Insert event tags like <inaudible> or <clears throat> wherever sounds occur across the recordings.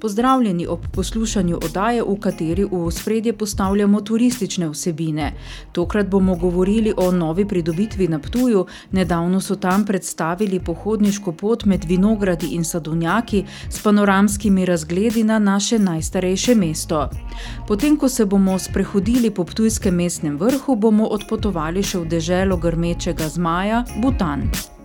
Pozdravljeni ob poslušanju oddaje, v kateri v spredje postavljamo turistične vsebine. Tokrat bomo govorili o novi pridobitvi na Ptuju. Nedavno so tam predstavili pohodniško pot med vinogradi in sadovnjaki s panoramskimi razgledi na naše najstarejše mesto. Potem, ko se bomo sprehodili po Ptujskem mestnem vrhu, bomo odpotovali še v deželo grmečega zmaja Butan.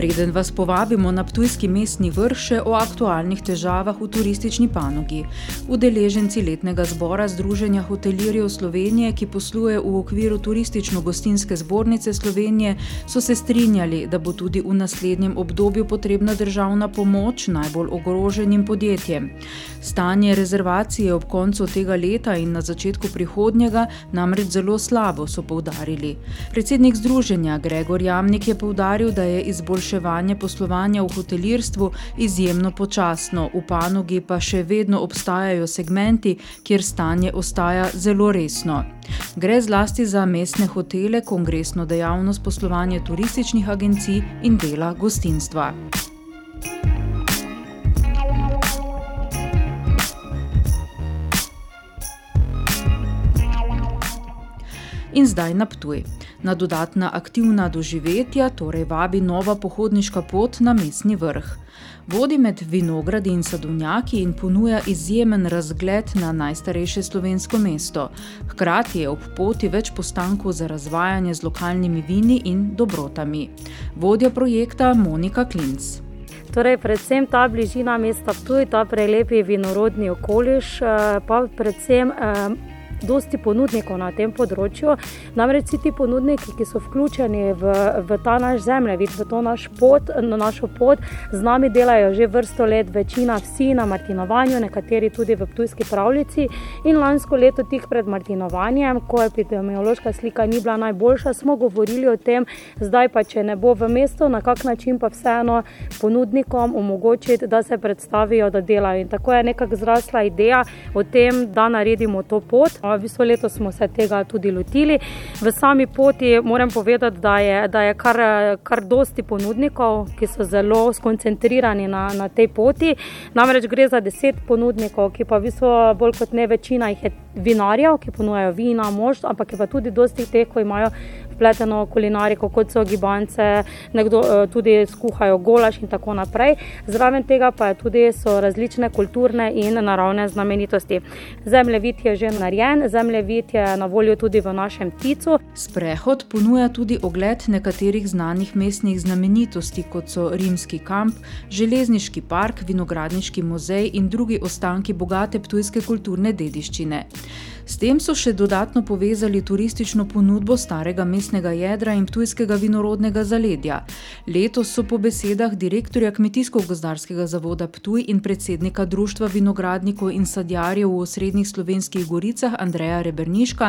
Preden vas povabimo na Ptujski mestni vrh še o aktualnih težavah v turistični panogi. Udeleženci letnega zbora Združenja hotelirjev Slovenije, ki posluje v okviru Turistično-gostinske zbornice Slovenije, so se strinjali, da bo tudi v naslednjem obdobju potrebna državna pomoč najbolj ogroženim podjetjem. Stanje rezervacije ob koncu tega leta in na začetku prihodnjega namreč zelo slabo, so poudarili. Predsednik združenja Gregor Jamnik je poudaril, da je izboljšanje reševanje poslovanja v hotelirstvu izjemno počasno, v panogi pa še vedno obstajajo segmenti, kjer stanje ostaja zelo resno. Gre zlasti za mestne hotele, kongresno dejavnost, poslovanje turističnih agencij in dela gostinstva. In zdaj naptuj. Na dodatna aktivna doživetja torej vabi nova pohodniška pot na mestni vrh. Vodi med vinogradi in sadovnjaki in ponuja izjemen razgled na najstarejše slovensko mesto. Hkrati je ob poti več postankov za razvajanje z lokalnimi vini in dobrotami. Vodja projekta Monika Klinc. Torej, predvsem ta bližina mesta Ptuj, ta prelepi vinorodni okoliš, eh, pa predvsem eh, dosti ponudnikov na tem področju. Namreč vsi ti ponudniki, ki so vključeni v, v ta naš zemljevid, v to naš pot, na našo pot, z nami delajo že vrsto let, večina vsi na Martinovanju, nekateri tudi v Ptujski pravljici. In lansko leto, tik pred Martinovanjem, ko epidemiološka slika ni bila najboljša, smo govorili o tem, zdaj pa če ne bo v mestu, na kak način pa vseeno ponudnikom omogočiti, da se predstavijo, da delajo. In tako je nekako zrasla ideja o tem, da naredimo to pot. V bistvu letos smo se tega tudi lotili. V sami poti moram povedati, da je, da je kar, kar dosti ponudnikov, ki so zelo skoncentrirani na, na tej poti. Namreč gre za deset ponudnikov, ki pa v bistvu bolj kot ne večina jih je vinarjev, ki ponujajo vina, mož, ampak je pa tudi dosti teh, ki imajo spleteno kulinariko, kot so gibance, nekdo eh, tudi skuhajo golaž in tako naprej. Zraven tega pa tudi so različne kulturne in naravne znamenitosti. Zemljevid je že narejen, zemljevid je na voljo tudi v našem ticu. Sprehod ponuja tudi ogled nekaterih znanih mestnih znamenitosti, kot so Rimski kamp, Železniški park, Vinogradniški muzej in drugi ostanki bogate ptujske kulturne dediščine. S tem so še dodatno povezali turistično ponudbo starega mestnega jedra in tujskega vinorodnega zaledja. Letos so po besedah direktorja Kmetijsko-gozdarskega zavoda Ptuj in predsednika Društva vinogradnikov in sadjarjev v osrednjih slovenskih goricah Andreja Reberniška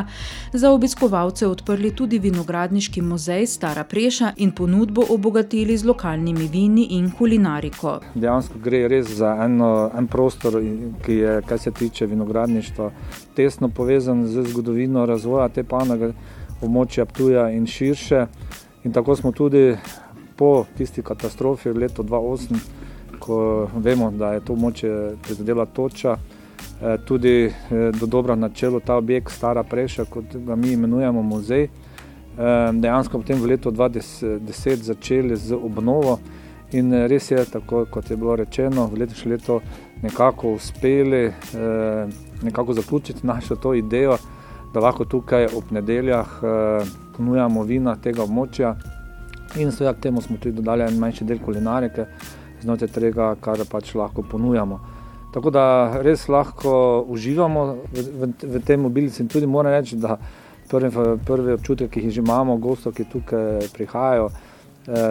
za obiskovalce odprli tudi vinogradniški muzej Stara Preša in ponudbo obogatili z lokalnimi vini in kulinariko. Dejansko gre res za eno, en prostor, ki je, kar se tiče vinogradništva, tesno povezan povezan z zgodovino razvoja te panoge, območja Ptuja in širše. In tako smo tudi po tisti katastrofi v letu 2008, ko vemo, da je to območje prizadela toča, eh, tudi eh, do dobra načelo ta objekt Stara Preša, kot ga mi imenujemo muzej. Eh, dejansko potem v letu 2010 začeli z obnovo in res je, tako kot je bilo rečeno, v letošnjem letu nekako uspeli nekako zaključiti našo to idejo, da lahko tukaj ob nedeljah eh, ponujamo vina tega območja. In seveda k temu smo tudi dodali en manjši del kulinarike, znotraj tega, kar pač lahko ponujamo. Tako da res lahko uživamo v, v, v tem mobilici in tudi moram reči, da prvi, prvi občutek, ki jih že imamo, gostov, ki tukaj prihajajo, eh,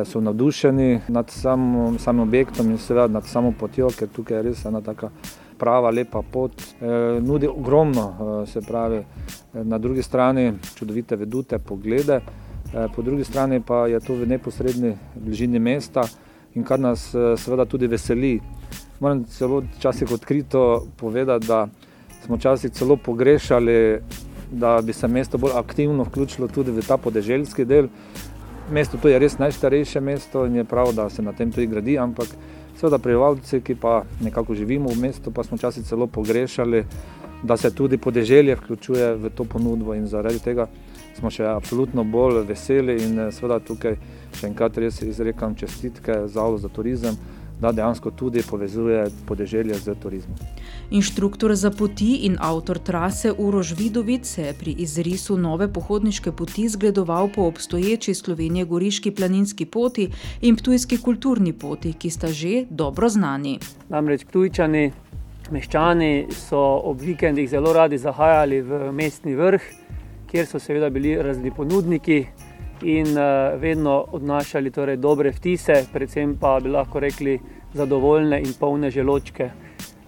so navdušeni nad samim, samim objektom in seveda nad samo potjo, ker tukaj je res ena taka prava, lepa pot. Eh, nudi ogromno, eh, se pravi, na drugi strani čudovite vedute, poglede, po drugi strani pa je to v neposrednji bližini mesta in kar nas seveda tudi veseli. Moram celo včasih odkrito povedati, da smo včasih celo pogrešali, da bi se mesto bolj aktivno vključilo tudi v ta podeželjski del. Mesto to je res najstarejše mesto in je prav, da se na tem tudi gradi, ampak seveda prebivalci, ki pa nekako živimo v mestu, pa smo včasih celo pogrešali, da se tudi podeželje vključuje v to ponudbo in zaradi tega smo še absolutno bolj veseli in seveda tukaj še enkrat res izrekam čestitke Zavodu za turizem, da dejansko tudi povezuje podeželje z turizmom. Inštruktor za poti in avtor trase Urož Vidovic se je pri izrisu nove pohodniške poti zgledoval po obstoječi Slovenije goriški planinski poti in ptujski kulturni poti, ki sta že dobro znani. Namreč ptujčani, meščani so ob vikendih zelo radi zahajali v mestni vrh, kjer so seveda bili razni ponudniki in uh, vedno odnašali torej dobre vtise, predvsem pa bi lahko rekli zadovoljne in polne želočke.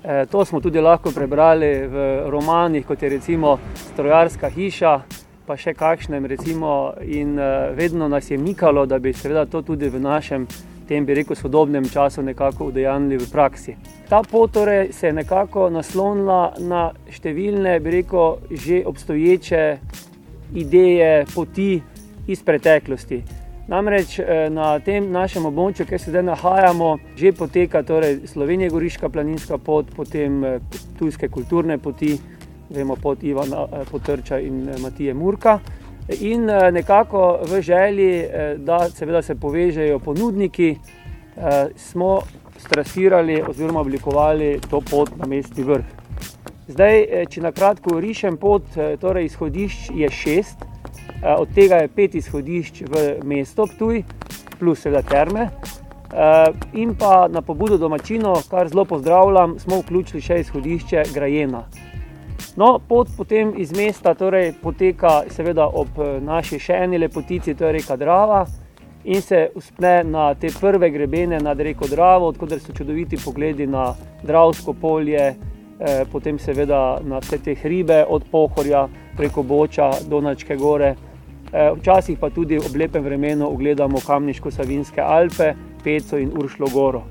E, to smo tudi lahko prebrali v romanih, kot je recimo Strojarska hiša, pa še kakšnem. Recimo, in uh, vedno nas je mikalo, da bi to tudi v našem, tem bi rekel, sodobnem času nekako udejanili v praksi. Ta pot torej se je nekako naslonila na številne, bi rekel, že obstoječe ideje, poti, iz preteklosti. Namreč eh, na tem našem območju, kjer se zdaj nahajamo, že poteka torej Slovenija, Goriška planinska pot, potem eh, tujske kulturne poti, vemo pot Ivana eh, Potrča in Matije Murka. In nekako v želji, da seveda se povežejo ponudniki, smo strasirali oziroma oblikovali to pot na mestni vrh. Zdaj, če na kratko rišem pot, torej izhodišč je šest, od tega je pet izhodišč v mesto Ptuj, plus seveda terme. Eh, in pa na pobudo domačino, kar zelo pozdravljam, smo vključili še izhodišče Grajena. No, pot potem iz mesta torej poteka seveda ob eh, naši še eni lepotici, to je reka Drava, in se uspne na te prve grebene nad reko Dravo, odkuder so čudoviti pogledi na Dravsko polje, potem seveda na vse te hribe od Pohorja preko Boča do Načke gore. Eh, včasih pa tudi ob lepem vremenu ogledamo Kamniško-Savinske Alpe, Peco in Uršlo Goro.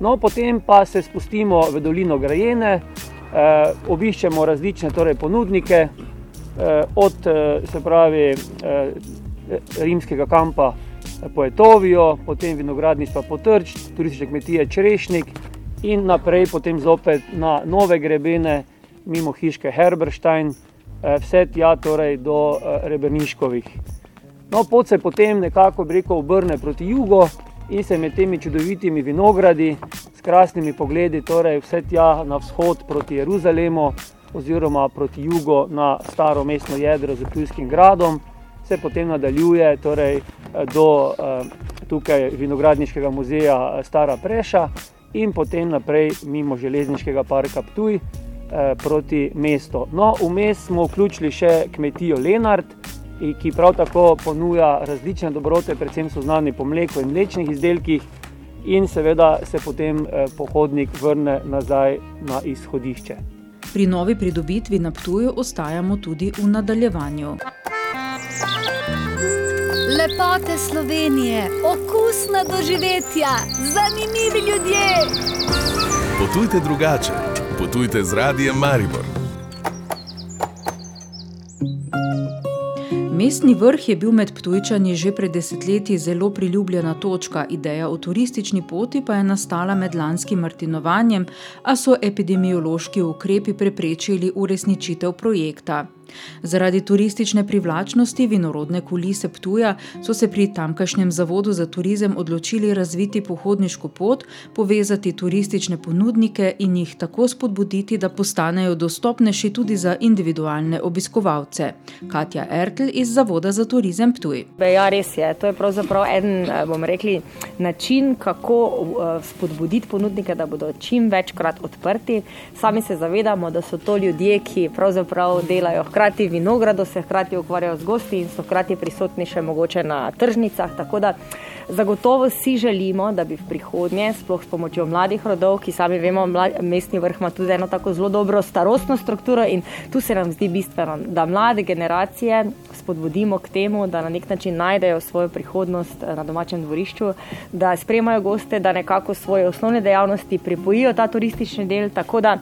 No, potem pa se spustimo v dolino Grajene, eh, obiščemo različne torej, ponudnike, eh, od se pravi rimskega kampa Poetovijo, potem vinogradništva Potrč, turistične kmetije Črešnik in naprej potem zopet na nove grebene mimo hiške Herberstein, Eh, vse tja torej do eh, Rebrniškovih. No, pot se potem nekako rekel, obrne proti jugu in se med temi čudovitimi vinogradi s krasnimi pogledi, torej vse tja na vzhod proti Jeruzalemu oziroma proti jugu na staro mestno jedro z Tujskim gradom, se potem nadaljuje torej, eh, do tukaj vinogradniškega muzeja Stara Preša in potem naprej mimo železniškega parka Ptuj, Eh, proti mestu. No, vmes smo vključili še kmetijo Lenart, ki prav tako ponuja različne dobrote, predvsem so znani po mleku in mlečnih izdelkih, in seveda se potem eh, pohodnik vrne nazaj na izhodišče. Pri novi pridobitvi na Ptuju ostajamo tudi v nadaljevanju. Lepote Slovenije, okusna doživetja, zanimivi ljudje. Potujte drugače potujte z radijem Maribor. Mestni vrh je bil med Ptujčani že pred desetletji zelo priljubljena točka, ideja o turistični poti pa je nastala med lanskim martinovanjem, a so epidemiološki ukrepi preprečili uresničitev projekta. Zaradi turistične privlačnosti vinorodne kulise Ptuja so se pri tamkajšnjem zavodu za turizem odločili razviti pohodniško pot, povezati turistične ponudnike in jih tako spodbuditi, da postanejo dostopnejši tudi za individualne obiskovalce. Katja Ertl iz Zavoda za turizem Ptuj. Ja, res je. To je pravzaprav en, bomo rekli, način, kako spodbuditi ponudnike, da bodo čim večkrat odprti. Sami se zavedamo, da so to ljudje, ki pravzaprav delajo hkrati vinogrado, se hkrati ukvarjajo z gosti in so hkrati prisotni še mogoče na tržnicah. Tako da zagotovo si želimo, da bi v prihodnje, sploh s pomočjo mladih rodov, ki sami vemo, mestni vrh ima tudi eno tako zelo dobro starostno strukturo in tu se nam zdi bistveno, da mlade generacije spodbudimo k temu, da na nek način najdejo svojo prihodnost na domačem dvorišču, da spremajo goste, da nekako svoje osnovne dejavnosti pripojijo ta turistični del. Tako da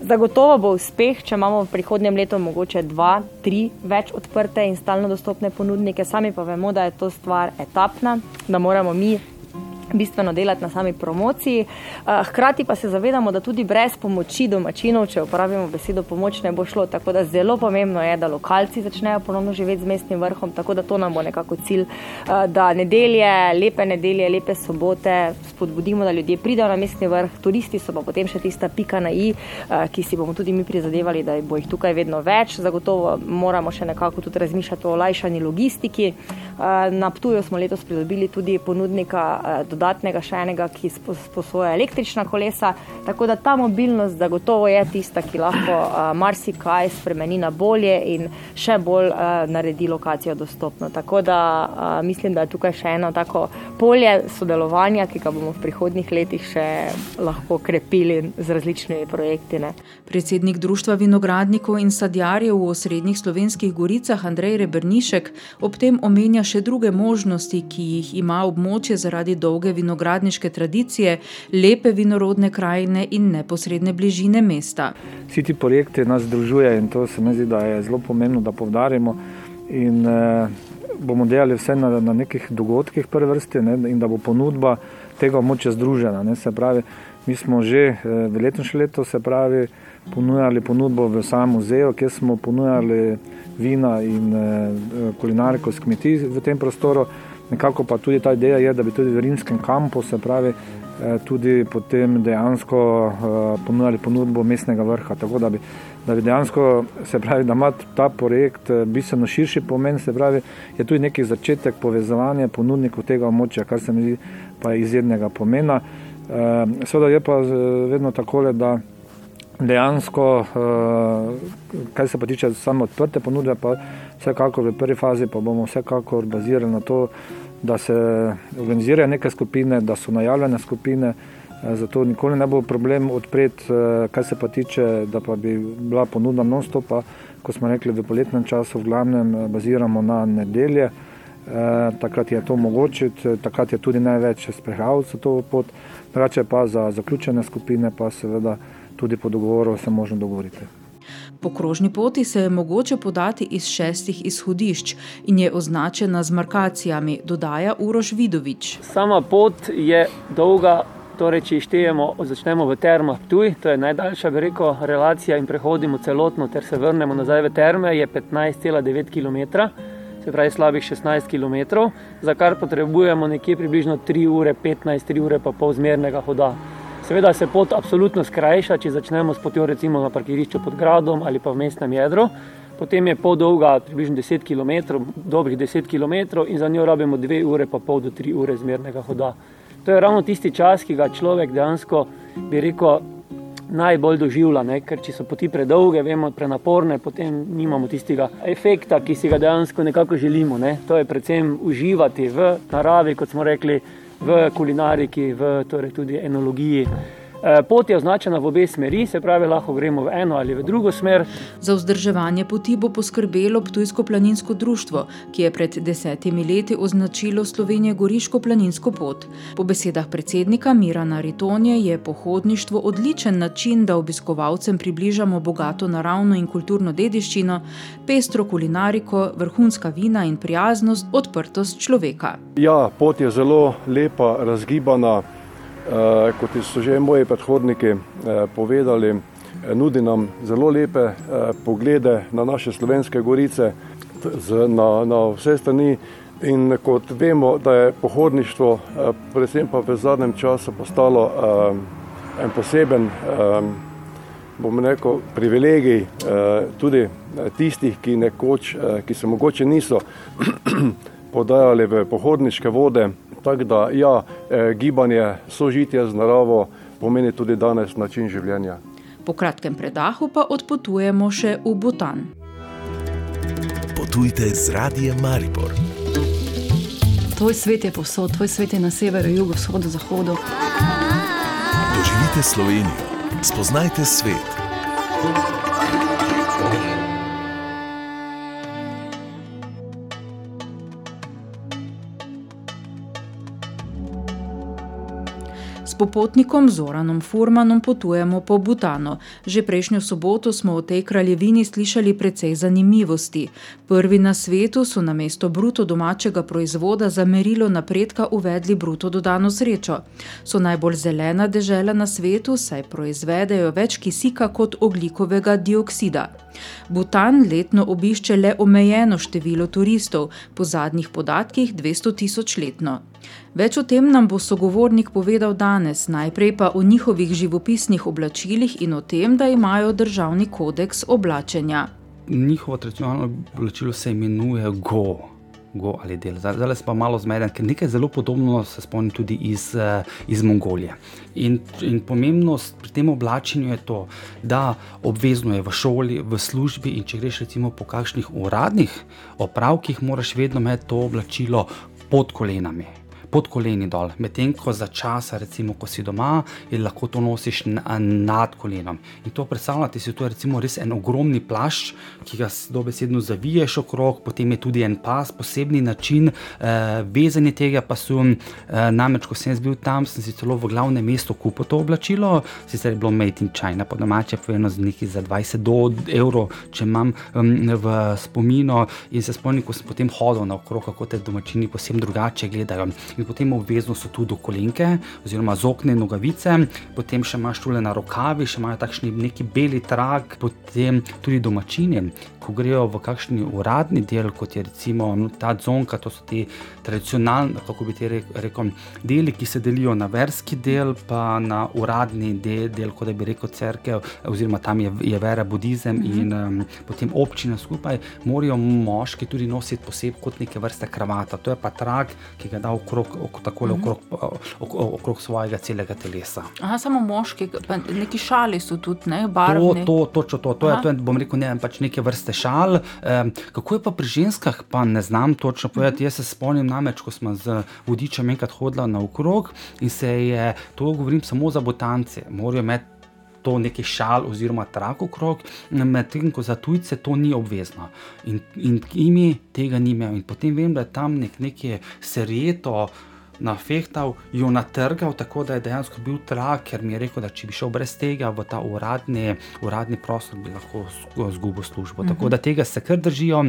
zagotovo bo uspeh, če imamo v prihodnjem letu mogoče dva, tri več odprte in stalno dostopne ponudnike. Sami pa vemo, da je to stvar etapna, da moramo mi bistveno delati na sami promociji. Hkrati pa se zavedamo, da tudi brez pomoči domačinov, če uporabimo besedo pomoč, ne bo šlo. Tako da zelo pomembno je, da lokalci začnejo ponovno živeti z mestnim vrhom, tako da to nam bo nekako cilj, da nedelje, lepe nedelje, lepe sobote spodbudimo, da ljudje pridejo na mestni vrh, turisti so pa potem še tista pika na i, ki si bomo tudi mi prizadevali, da bo jih tukaj vedno več. Zagotovo moramo še nekako tudi razmišljati o olajšani logistiki. Na Ptuju smo letos pridobili tudi ponudnika dodatnega še enega, ki sposoja električna kolesa. Tako da ta mobilnost zagotovo je tista, ki lahko uh, marsikaj spremeni na bolje in še bolj uh, naredi lokacijo dostopno. Tako da uh, mislim, da je tukaj še eno tako polje sodelovanja, ki ga bomo v prihodnih letih še lahko krepili z različnimi projekti. Ne. Predsednik Društva vinogradnikov in sadjarjev v osrednjih slovenskih goricah Andrej Rebrnišek ob tem omenja še druge možnosti, ki jih ima območje zaradi dolge vinogradniške tradicije, lepe vinorodne krajine in neposredne bližine mesta. Vsi ti projekti nas združujejo in to se mi zdi, da je zelo pomembno, da povdarimo. In eh, bomo delali vse na, na nekih dogodkih prve vrste ne, in da bo ponudba tega območja združena. Ne, se pravi, mi smo že eh, v letošnjem letu ponujali ponudbo v samem muzeju, kjer smo ponujali vina in eh, kulinariko s kmetij v tem prostoru. Nekako pa tudi ta ideja je, da bi tudi v rimskem kampu, se pravi, eh, tudi potem dejansko eh, ponudili ponudbo mestnega vrha. Tako da bi, da bi dejansko, se pravi, da ima ta projekt eh, bistveno širši pomen, se pravi, je tudi neki začetek povezovanja ponudnikov tega območja, kar se mi zdi pa izjednega pomena. Seveda je pa vedno takole, da dejansko, kar se pa tiče samo odprte ponudbe, pa vsekakor v prvi fazi pa bomo vsekakor bazirali na to, da se organizirajo neke skupine, da so najavljene skupine, zato nikoli ne bo problem odpreti, kar se pa tiče, da pa bi bila ponudna non-stopa, ko smo rekli v poletnem času, v glavnem baziramo na nedelje, takrat je to mogoče, takrat je tudi največ sprehajalcev to pot, drugače pa za zaključene skupine pa seveda tudi po dogovoru se možno dogovoriti. Po krožni poti se je mogoče podati iz šestih izhodišč in je označena z markacijami, dodaja Uroš Vidovič. Sama pot je dolga, torej če štejemo, začnemo v termah Ptuj, to je najdaljša veriko relacija in prehodimo celotno ter se vrnemo nazaj v terme, je 15,9 km, se pravi slabih 16 km, za kar potrebujemo nekje približno 3 ure, 15, 3 ure pa pol zmernega hoda. Seveda se pot absolutno skrajša, če začnemo s potjo recimo na parkirišču pod gradom ali pa v mestnem jedru. Potem je pot dolga približno 10 km, dobrih 10 km in za njo rabimo 2 ure pa pol do 3 ure zmernega hoda. To je ravno tisti čas, ki ga človek dejansko, bi rekel, najbolj doživlja, ne? ker če so poti predolge, vemo, prenaporne, potem nimamo tistega efekta, ki si ga dejansko nekako želimo. Ne? To je predvsem uživati v naravi, kot smo rekli, v kulinariki, v torej tudi enologiji. Eh, pot je označena v obe smeri, se pravi, lahko gremo v eno ali v drugo smer. Za vzdrževanje poti bo poskrbelo Ptujsko planinsko društvo, ki je pred desetimi leti označilo Slovenijo Goriško planinsko pot. Po besedah predsednika Mirana Ritonje je pohodništvo odličen način, da obiskovalcem približamo bogato naravno in kulturno dediščino, pestro kulinariko, vrhunska vina in prijaznost, odprtost človeka. Ja, pot je zelo lepa, razgibana. Uh, kot so že moji predhodniki uh, povedali, nudi nam zelo lepe eh, poglede na naše slovenske gorice, na, na vse strani. In kot vemo, da je pohodništvo, eh, predvsem pa v zadnjem času, postalo eh, en poseben, eh, bomo rekel, privilegij eh, tudi tistih, ki, nekoč, eh, ki se mogoče niso <clears throat> podajali v pohodniške vode. Tako da, ja, eh, gibanje, sožitje z naravo pomeni tudi danes način življenja. Po kratkem predahu pa odpotujemo še v Butan. Potujte z radijem Maribor. Tvoj svet je povsod, tvoj svet je na severu, jugu, vzhodu, zahodu. Doživite Slovenijo, spoznajte svet. Popotnikom Zoranom Furmanom potujemo po Butanu. Že prejšnjo soboto smo o tej kraljevini slišali precej zanimivosti. Prvi na svetu so na mesto bruto domačega proizvoda za merilo napredka uvedli bruto dodano srečo. So najbolj zelena dežela na svetu, saj proizvedejo več kisika kot oglikovega dioksida. Butan letno obišče le omejeno število turistov, po zadnjih podatkih 200 tisoč letno. Več o tem nam bo sogovornik povedal danes, najprej pa o njihovih živopisnih oblačilih in o tem, da imajo državni kodeks oblačenja. Njihovo tradicionalno oblačilo se imenuje Go. Go ali del. Zdaj sem pa malo zmeden, ker nekaj zelo podobno se spomnim tudi iz, iz Mongolije. In, in pomembnost pri tem oblačenju je to, da obvezno je v šoli, v službi in če greš recimo po kakšnih uradnih opravkih, moraš vedno imeti to oblačilo pod kolenami pod koleni dol, medtem ko za čas, recimo, ko si doma, lahko to nosiš nad kolenom. In to predstavljate si, to je recimo res en ogromni plašč, ki ga dobesedno zaviješ okrog, potem je tudi en pas, posebni način eh, vezanja tega pasu. Eh, namreč, ko sem bil tam, sem si celo v glavnem mestu kupil to oblačilo, sicer je bilo Made in China, po domače povedano z neki za 20 do evrov, če imam um, v spominu. In se spomnim, ko sem potem hodil naokrog, kako te domačini posebno drugače gledajo in potem obvezno so tudi kolenke, oziroma zokne nogavice, potem še imaš tole na rokavi, še imajo takšni neki beli trak, potem tudi domačini, ko grejo v kakšni uradni del, kot je recimo no, ta zonka, to so ti tradicionalni, kako bi ti rekel, deli, ki se delijo na verski del, pa na uradni del, del kot bi rekel crkev, oziroma tam je, je vera, budizem mm -hmm. in um, potem občina skupaj, morajo moški tudi nositi posebej kot neke vrste kravata. To je pa trak, ki ga da okrog ok, takole Mhm. okrog, okrog, okrog svojega celega telesa. Aha, samo moški, neki šali so tudi, ne, To, barvni. to, točno to, to je, Aha. to je, bom rekel, ne, pač neke vrste šal. Kako je pa pri ženskah, pa ne znam točno povedati. Jaz se spomnim namreč, ko smo z vodičem enkrat hodila naokrog in se je, to govorim samo za botance, morajo imeti to neki šal oziroma trak okrog, medtem ko za tujce to ni obvezno. In, in imi tega ni imel. In potem vem, da je tam nek, neki serjeto. Nafehtal, jo natrgal, tako da je dejansko bil trak, ker mi je rekel, da če bi šel brez tega v ta uradni, uradni prostor, bi lahko izgubil službo. Mm -hmm. Tako da tega se kar držijo.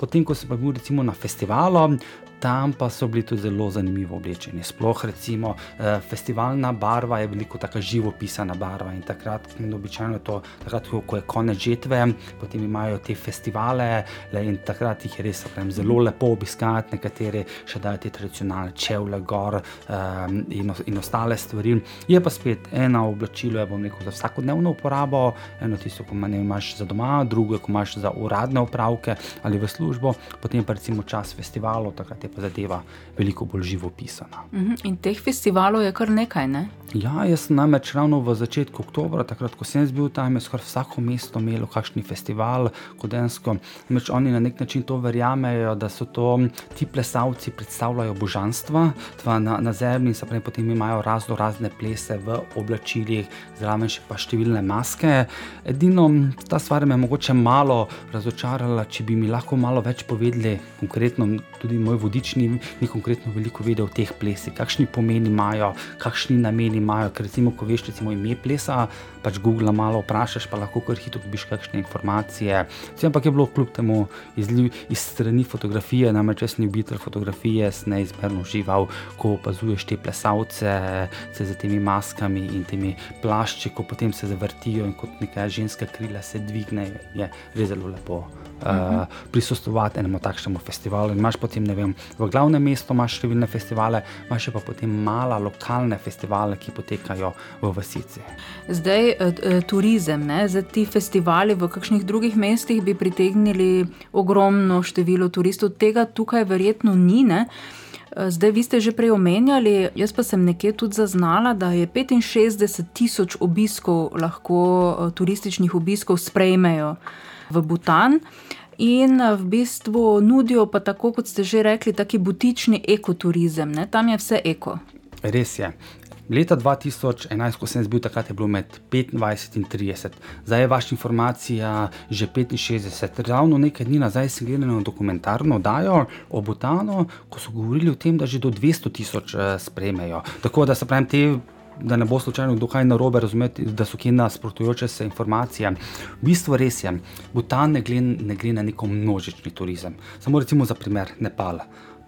Potem, ko sem bil recimo na festivalu, tam pa so bili tudi zelo zanimivo oblečeni. Sploh recimo eh, festivalna barva je veliko tako živopisana barva in takrat, je to takrat, ko je konec žetve, potem imajo te festivale le, in takrat jih je res pravim, zelo lepo obiskati, nekateri še dajo te tradicionalne čevlje gor um, in, in ostale stvari. Je pa spet ena oblačilo, je bom rekel, za vsakodnevno uporabo, eno tisto, ko imaš za doma, drugo, ko imaš za uradne opravke ali v službo, potem pa recimo čas festivalov, takrat je pa zadeva veliko bolj živopisana. Mhm, In teh festivalov je kar nekaj, ne? Ja, jaz sem namreč ravno v začetku oktobra, takrat, ko sem bil tam, je skoraj vsako mesto imelo kakšen festival, kodensko. Namreč oni na nek način to verjamejo, da so to ti plesalci predstavljajo božanstva na, na zemlji in se pravi, potem imajo razno razne plese v oblačilih, zraven še pa številne maske. Edino ta stvar me je mogoče malo razočarala, če bi mi lahko malo več povedali, konkretno tudi moj voditelj Vodič ni, ni konkretno veliko vedel o teh plesih, kakšni pomeni imajo, kakšni nameni imajo. Ker recimo, ko veš recimo ime plesa, pač Google malo vprašaš, pa lahko kar hitro dobiš kakšne informacije. Vse ampak je bilo kljub temu izliv iz strani fotografije, namreč jaz sem ljubitelj fotografije, sem neizmerno užival, ko opazuješ te plesalce se z temi maskami in temi plašči, ko potem se zavrtijo in kot neka ženska krila se dvignejo. Je res zelo lepo. Uh, prisostovati enemu takšnemu festivalu. Imáš potem, ne vem, v glavnem mestu imaš številne festivale, imaš pa potem mala lokalne festivale, ki potekajo v vasici. Zdaj, eh, turizem, ne, za ti festivali v kakšnih drugih mestih bi pritegnili ogromno število turistov, tega tukaj verjetno ni. Ne. Zdaj, vi ste že prej omenjali, jaz pa sem nekje tudi zaznala, da je 65 tisoč obiskov, lahko turističnih obiskov, sprejmejo v Butan. In v bistvu nudijo pa tako, kot ste že rekli, taki butični ekoturizem, ne? tam je vse eko. Res je. Leta 2011, ko sem bil takrat, je bilo med 25 in 30, zdaj je vaša informacija že 65. Ravno nekaj dni nazaj sem gledal dokumentarno oddajo o Butanu, ko so govorili o tem, da že do 200 tisoč sprejmejo. Tako da se pravim, te. Da ne bo slučajno kdo kaj narobe razumeti, da so kje nasprotujoče se informacije. V bistvu res je, Butan ne gre, ne gre na neko množični turizem. Samo recimo za primer Nepal.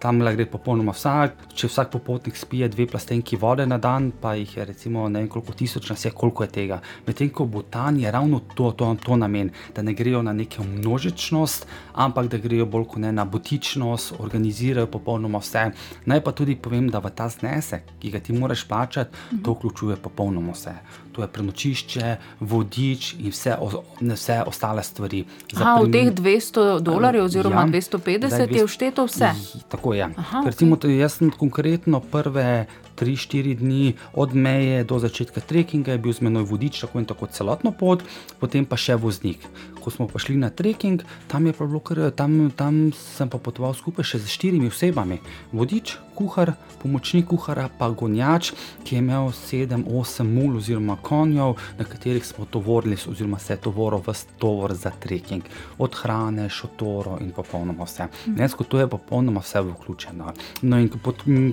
Tam gre popolnoma vsak, če vsak popotnik spije dve plastenki vode na dan, pa jih je recimo ne vem koliko tisoč na vse, koliko je tega. Medtem ko Butan je ravno to, to, to namen, da ne grejo na neko množičnost, ampak da grejo bolj kot ne na butičnost, organizirajo popolnoma vse. Naj pa tudi povem, da v ta znesek, ki ga ti moraš plačati, to vključuje popolnoma vse. To je prenočišče, vodič in vse, vse ostale stvari. Aha, v teh 200 dolarjev oziroma ja, 250 je všteto vse. Tako je. Aha, Recimo, okay. Jaz sem konkretno prve 3-4 dni od meje do začetka trekkinga, je bil z menoj vodič, tako in tako celotno pot, potem pa še voznik. Ko smo pa šli na trekking, tam, kar, tam, tam sem pa potoval skupaj še z štirimi osebami. Vodič, kuhar, pomočnik kuhara, pa gonjač, ki je imel 7-8 mul oziroma konjev, na katerih smo tovorili, oziroma se je tovoril v tovor za trekking. Od hrane, šotoro in popolnoma vse. Dejansko to je popolnoma vse vključeno. No in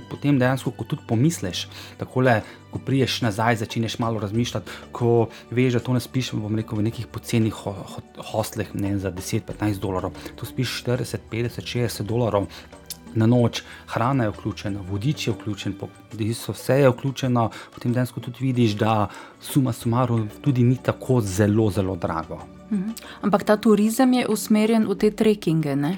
potem dejansko, ko tudi pomisliš, takole. Ko priješ nazaj, začneš malo razmišljati, ko veš, da to ne spiš rekel, v nekih pocenih ho ho hostlih ne, za 10-15 dolarjev. Tu spiš 40, 50, 60 dolarjev na noč, hrana je vključena, vodič je vključen, vse je vključeno, potem dejansko tudi vidiš, da suma sumaru tudi ni tako zelo, zelo drago. Mhm. Ampak ta turizem je usmerjen v te trekkinge. Ne?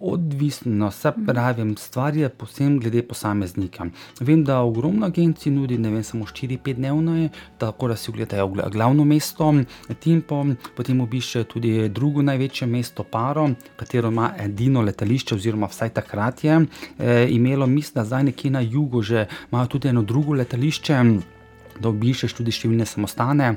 Odvisno, se pravi, stvar je posebno glede posameznika. Vem, da ogromno agencij nudi, ne vem, samo 4-5 dnevno, tako da si ogledajo glavno mesto, Timpo, potem obiščejo tudi drugo največje mesto, Paro, katero ima edino letališče, oziroma vsaj takrat je e, imelo, mislim, da zdaj nekje na jugu že imajo tudi eno drugo letališče. Da obiščeš tudi številne samostane.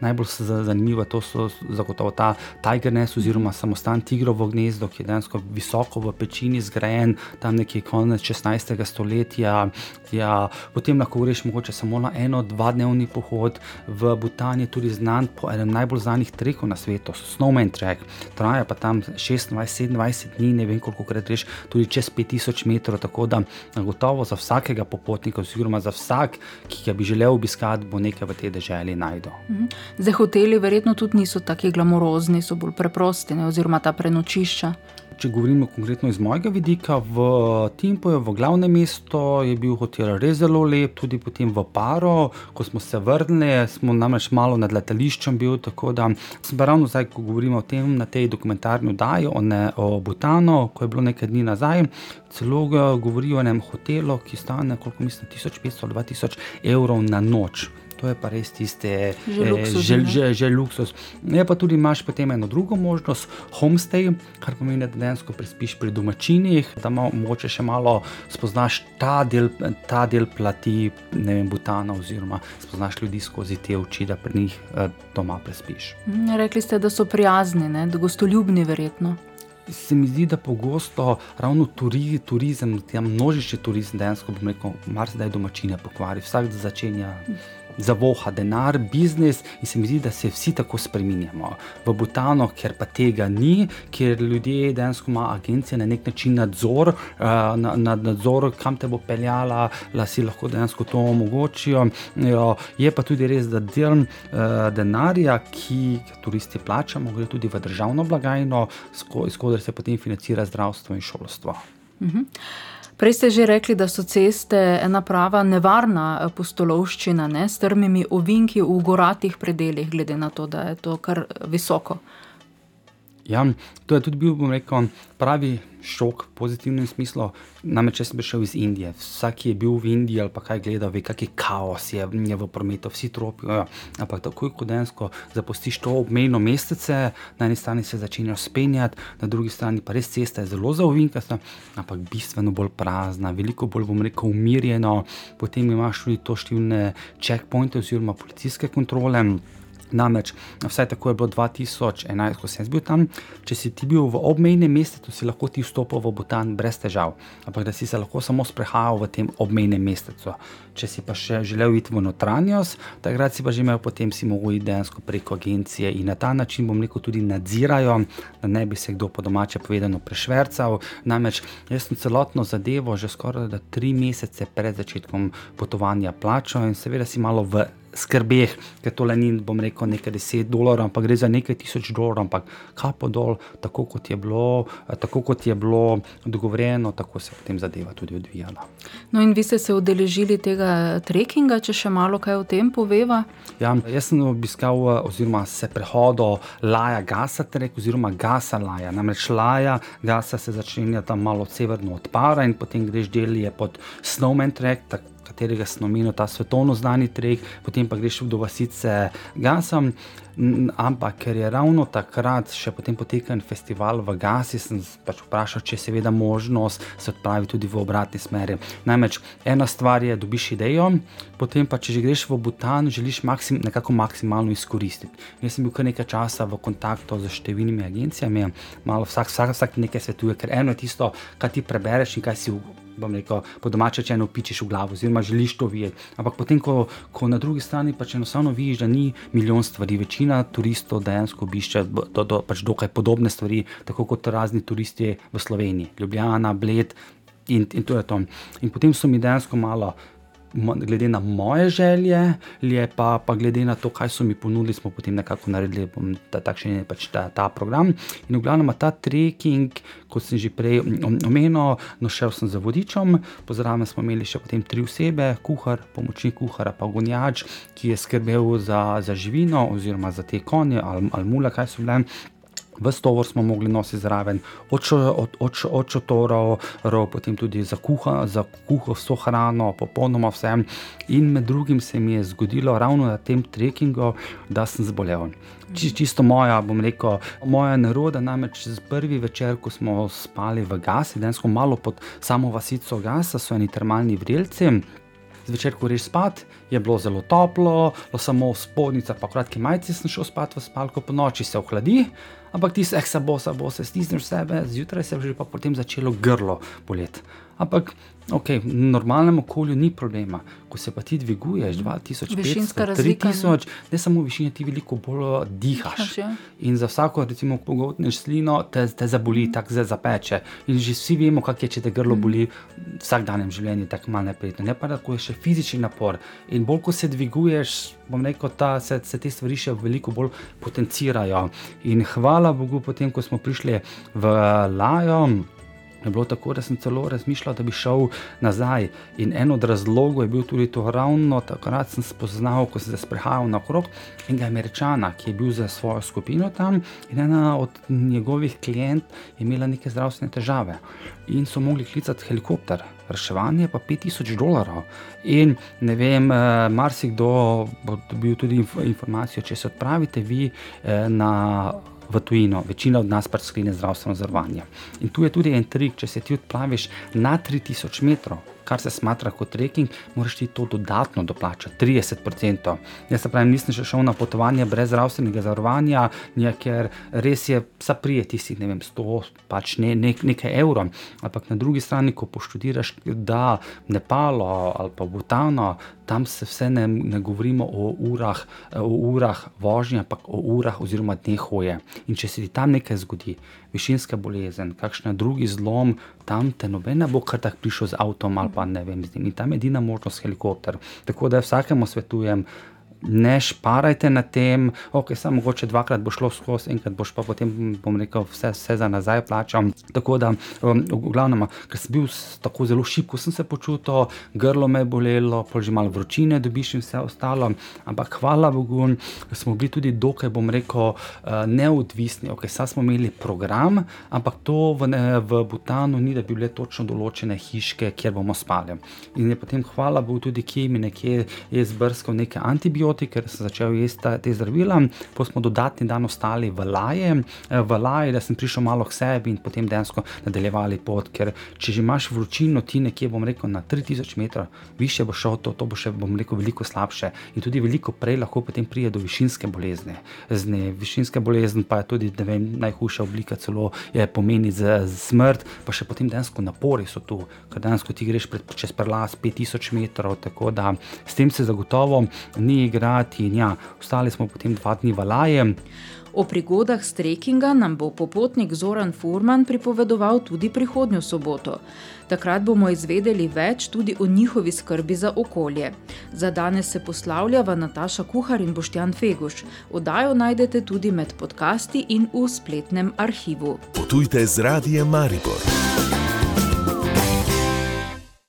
Najbolj zanimivo to so zagotovo ta Tiger Nest oziroma samostan Tigrovo gnezdo, ki je dejansko visoko v pečini zgrajen, tam nekje konec 16. stoletja. Ja, potem lahko greš mogoče samo na eno, dva dnevni pohod v Butan, je tudi znan po enem najbolj znanih trekov na svetu, Snowman Trek. Traja pa tam 26-27 dni, ne vem koliko krat greš, tudi čez 5000 metrov, tako da gotovo za vsakega popotnika oziroma za vsak, ki ga bi želel obiskati, bo nekaj v tej deželi najdel. Zdaj, hoteli verjetno tudi niso tako glamorozni, so bolj preprosti, ne, oziroma ta prenočišča. Če govorimo konkretno iz mojega vidika, v Timpoju, v glavnem mestu, je bil hotel res zelo lep, tudi potem v Paro, ko smo se vrnili, smo namreč malo nad letališčem bil. Tako da sem ravno zdaj, ko govorimo o tem, na tej dokumentarni oddaji o, o Butanu, ko je bilo nekaj dni nazaj, celo govorijo o enem hotelu, ki stane, koliko mislim, 1500-2000 evrov na noč. To je pa res tiste, že luksus. Že, že, že luksus. Je pa tudi imaš potem eno drugo možnost, homestay, kar pomeni, da dejansko prespiš pri domačinih, da moče še malo spoznaš ta del, ta del plati, ne vem, Butana, oziroma spoznaš ljudi skozi te oči, da pri njih doma prespiš. Rekli ste, da so prijazni, ne? da gostoljubni, verjetno. Se mi zdi, da pogosto ravno turi, turizem, množični turizem, dejansko bom rekel, marsikdaj domačine pokvari, vsak začenja zavoha denar, biznis in se mi zdi, da se vsi tako spremenjamo. V Butano, ker pa tega ni, ker ljudje dejansko ima agencija na nek način nadzor, uh, nad na, nadzor, kam te bo peljala, da si lahko dejansko to omogočijo. Jo, je pa tudi res, da del uh, denarja, ki ga turisti plačamo, gre tudi v državno blagajno, iz katere se potem financira zdravstvo in šolstvo. Uh -huh. Prej ste že rekli, da so ceste ena prava nevarna postolovščina, ne, s trmimi ovinki v goratih predeljih, glede na to, da je to kar visoko. Ja, to je tudi bil, bom rekel, pravi šok v pozitivnem smislu. Namreč, če sem prišel iz Indije, vsak, ki je bil v Indiji ali pa kaj gledal, ve, kakšen kaos je, je v prometu, vsi tropijo. Ja. Ampak takoj, ko dejansko zapustiš to obmejno mestece, na eni strani se začenjaš spenjati, na drugi strani pa res cesta je zelo zauvinkasta, ampak bistveno bolj prazna, veliko bolj, bom rekel, umirjeno. Potem imaš tudi to številne checkpointe oziroma policijske kontrole. Namreč, vsaj tako je bilo 2011, ko sem bil tam. Če si ti bil v obmejnem mestu, si lahko ti vstopil v Butan brez težav, ampak da si se lahko samo sprehajal v tem obmejnem mestu. Če si pa še želel iti v notranjost, takrat si pa že imel potem si mogel iti dejansko preko agencije in na ta način, bom rekel, tudi nadzirajo, da ne bi se kdo po domače povedano prešvercal. Namreč, jaz sem celotno zadevo že skoraj tri mesece pred začetkom potovanja plačal in seveda si malo v skrbeh, ker tole ni, bom rekel, nekaj deset dolarjev, ampak gre za nekaj tisoč dolarjev, ampak kapo dol, tako kot je bilo, tako kot je bilo dogovorjeno, tako se je potem zadeva tudi odvijala. No, in vi ste se udeležili tega trekkinga, če še malo kaj o tem poveva? Ja, jaz sem obiskal, oziroma se prehodil Laja Gasa, trek, oziroma Gasa Laja. Namreč Laja Gasa se začenja tam malo severno od Para in potem greš del je pod Snowman Trek. Katerega sem omenil, ta svetovno znani trek, potem pa greš do vasice Gasam. Ampak ker je ravno takrat še potem potekal festival v Gasi, sem pač vprašal, če je seveda možnost se odpraviti tudi v obratni smeri. Namreč ena stvar je, dobiš idejo, potem pa če že greš v Butan, želiš maksim, nekako maksimalno izkoristiti. Jaz sem bil kar nekaj časa v kontaktu z številnimi agencijami, malo vsak, vsak, vsak nekaj svetuje, ker eno je tisto, kar ti prebereš in kaj si v bom rekel, po domače če eno pičeš v glavo, oziroma želiš to videti. Ampak potem, ko, ko na drugi strani pač enostavno vidiš, da ni milijon stvari, večina turistov dejansko obišče do, do, pač dokaj podobne stvari, tako kot razni turisti v Sloveniji, Ljubljana, Bled in, in to je to. In potem so mi dejansko malo glede na moje želje, je pa, pa glede na to, kaj so mi ponudili, smo potem nekako naredili ta, takšen, pač ta, ta program. In v glavnem ta trekking, kot sem že prej omenil, no šel sem za vodičom, pozdravljen smo imeli še potem tri osebe, kuhar, pomočnik kuhara, pa gonjač, ki je skrbel za, za živino oziroma za te konje ali, ali mule, kaj so bile. V stovor smo mogli nositi zraven, od šotorov, potem tudi za kuha, za kuho, vso hrano, popolnoma vse. In med drugim se mi je zgodilo ravno na tem trekkingu, da sem zbolel. Čisto moja, bom rekel, moja neroda, namreč z prvi večer, ko smo spali v Gasi, dejansko malo pod samo vasico Gasa, so eni termalni vrelci. Zvečer, ko greš spat, je bilo zelo toplo, samo spodnjica, pa kratki majci sem šel spat v spalko, po noči se ohladi, ampak ti se, eh, se bo, se stisneš sebe, zjutraj se je že pa potem začelo grlo boleti. Ampak Okay, v normalnem okolju ni problema, ko se pa ti dviguješ 2500, 3000, ne samo višine, ti veliko bolj dihaš. dihaš ja. In za vsako, recimo, pogotneš slino, te, te zaboli, tako se zapeče. In že vsi vemo, kako je, če te grlo boli v vsakdanjem življenju, tako malo neprijetno. Ne pa da, ko je še fizični napor. In bolj, ko se dviguješ, bom rekel, ta, se, se te stvari še veliko bolj potencirajo. In hvala Bogu, potem, ko smo prišli v Lajo je bilo tako, da sem celo razmišljal, da bi šel nazaj. In en od razlogov je bil tudi to, ravno takrat sem spoznal, ko sem se sprehajal na krog enega američana, ki je bil za svojo skupino tam in ena od njegovih klientov je imela neke zdravstvene težave. In so mogli klicati helikopter, reševanje pa 5000 dolarjev. In ne vem, eh, marsikdo bo dobil tudi informacijo, če se odpravite vi eh, na v tujino, večina od nas pa sklene zdravstveno zavarovanje. In tu je tudi en trik, če se ti odplaviš na 3000 metrov, kar se smatra kot trekking, moraš ti to dodatno doplačati, 30%. Jaz se pravi, nisem še šel na potovanje brez zdravstvenega zavarovanja, ja, ker res je, saprije tisti, ne vem, 100, pač ne, ne, nekaj evrov. Ampak na drugi strani, ko poštudiraš, da Nepalo ali pa Butano, tam se vse ne, ne govorimo o urah, o urah vožnje, ampak o urah oziroma dneh hoje. In če se ti tam nekaj zgodi, višinska bolezen, kakšen drugi zlom, tam te noben ne bo kar tako prišel z avtom ali pa ne vem, z njim. In tam je edina možnost helikopter. Tako da vsakemu svetujem, ne šparajte na tem, ok, samo mogoče dvakrat bo šlo skozi, enkrat boš pa potem, bom rekel, vse, vse za nazaj plačal. Tako da, um, v glavnem, ker sem bil tako zelo šibko, sem se počutil, grlo me je bolelo, pol že malo vročine dobiš in vse ostalo, ampak hvala Bogu, smo bili tudi dokaj, bom rekel, uh, neodvisni. Ok, saj smo imeli program, ampak to v, ne, v Butanu ni, da bi bile točno določene hiške, kjer bomo spali. In je potem, hvala Bogu, tudi kje mi nekje je zbrskal neke antibiotike, ker sem začel jesti ta- te zdravila. Potem smo dodatni dan ostali v Laje, eh, v Laje, da sem prišel malo k sebi in potem dejansko nadaljevali pot. Ker če že imaš vročino, ti nekje, bom rekel, na 3000 metrov, više bo šel, to, to bo še, bom rekel, veliko slabše. In tudi veliko prej lahko potem pride do višinske bolezni. Zne, višinska bolezen pa je tudi vem, najhujša oblika, celo je pomeni z, z smrt, pa še potem dejansko napori so tu, ker dejansko ti greš pred, čez prelaz 5000 metrov, tako da s tem se zagotovo ni igrati. In ja, ostali smo potem dva dni v Laje. O prigodah s trekkinga nam bo popotnik Zoran Furman pripovedoval tudi prihodnjo soboto. Takrat bomo izvedeli več tudi o njihovi skrbi za okolje. Za danes se poslavljava Nataša Kuhar in Boštjan Feguš. Oddajo najdete tudi med podcasti in v spletnem arhivu. Potujte z radijem Maribor.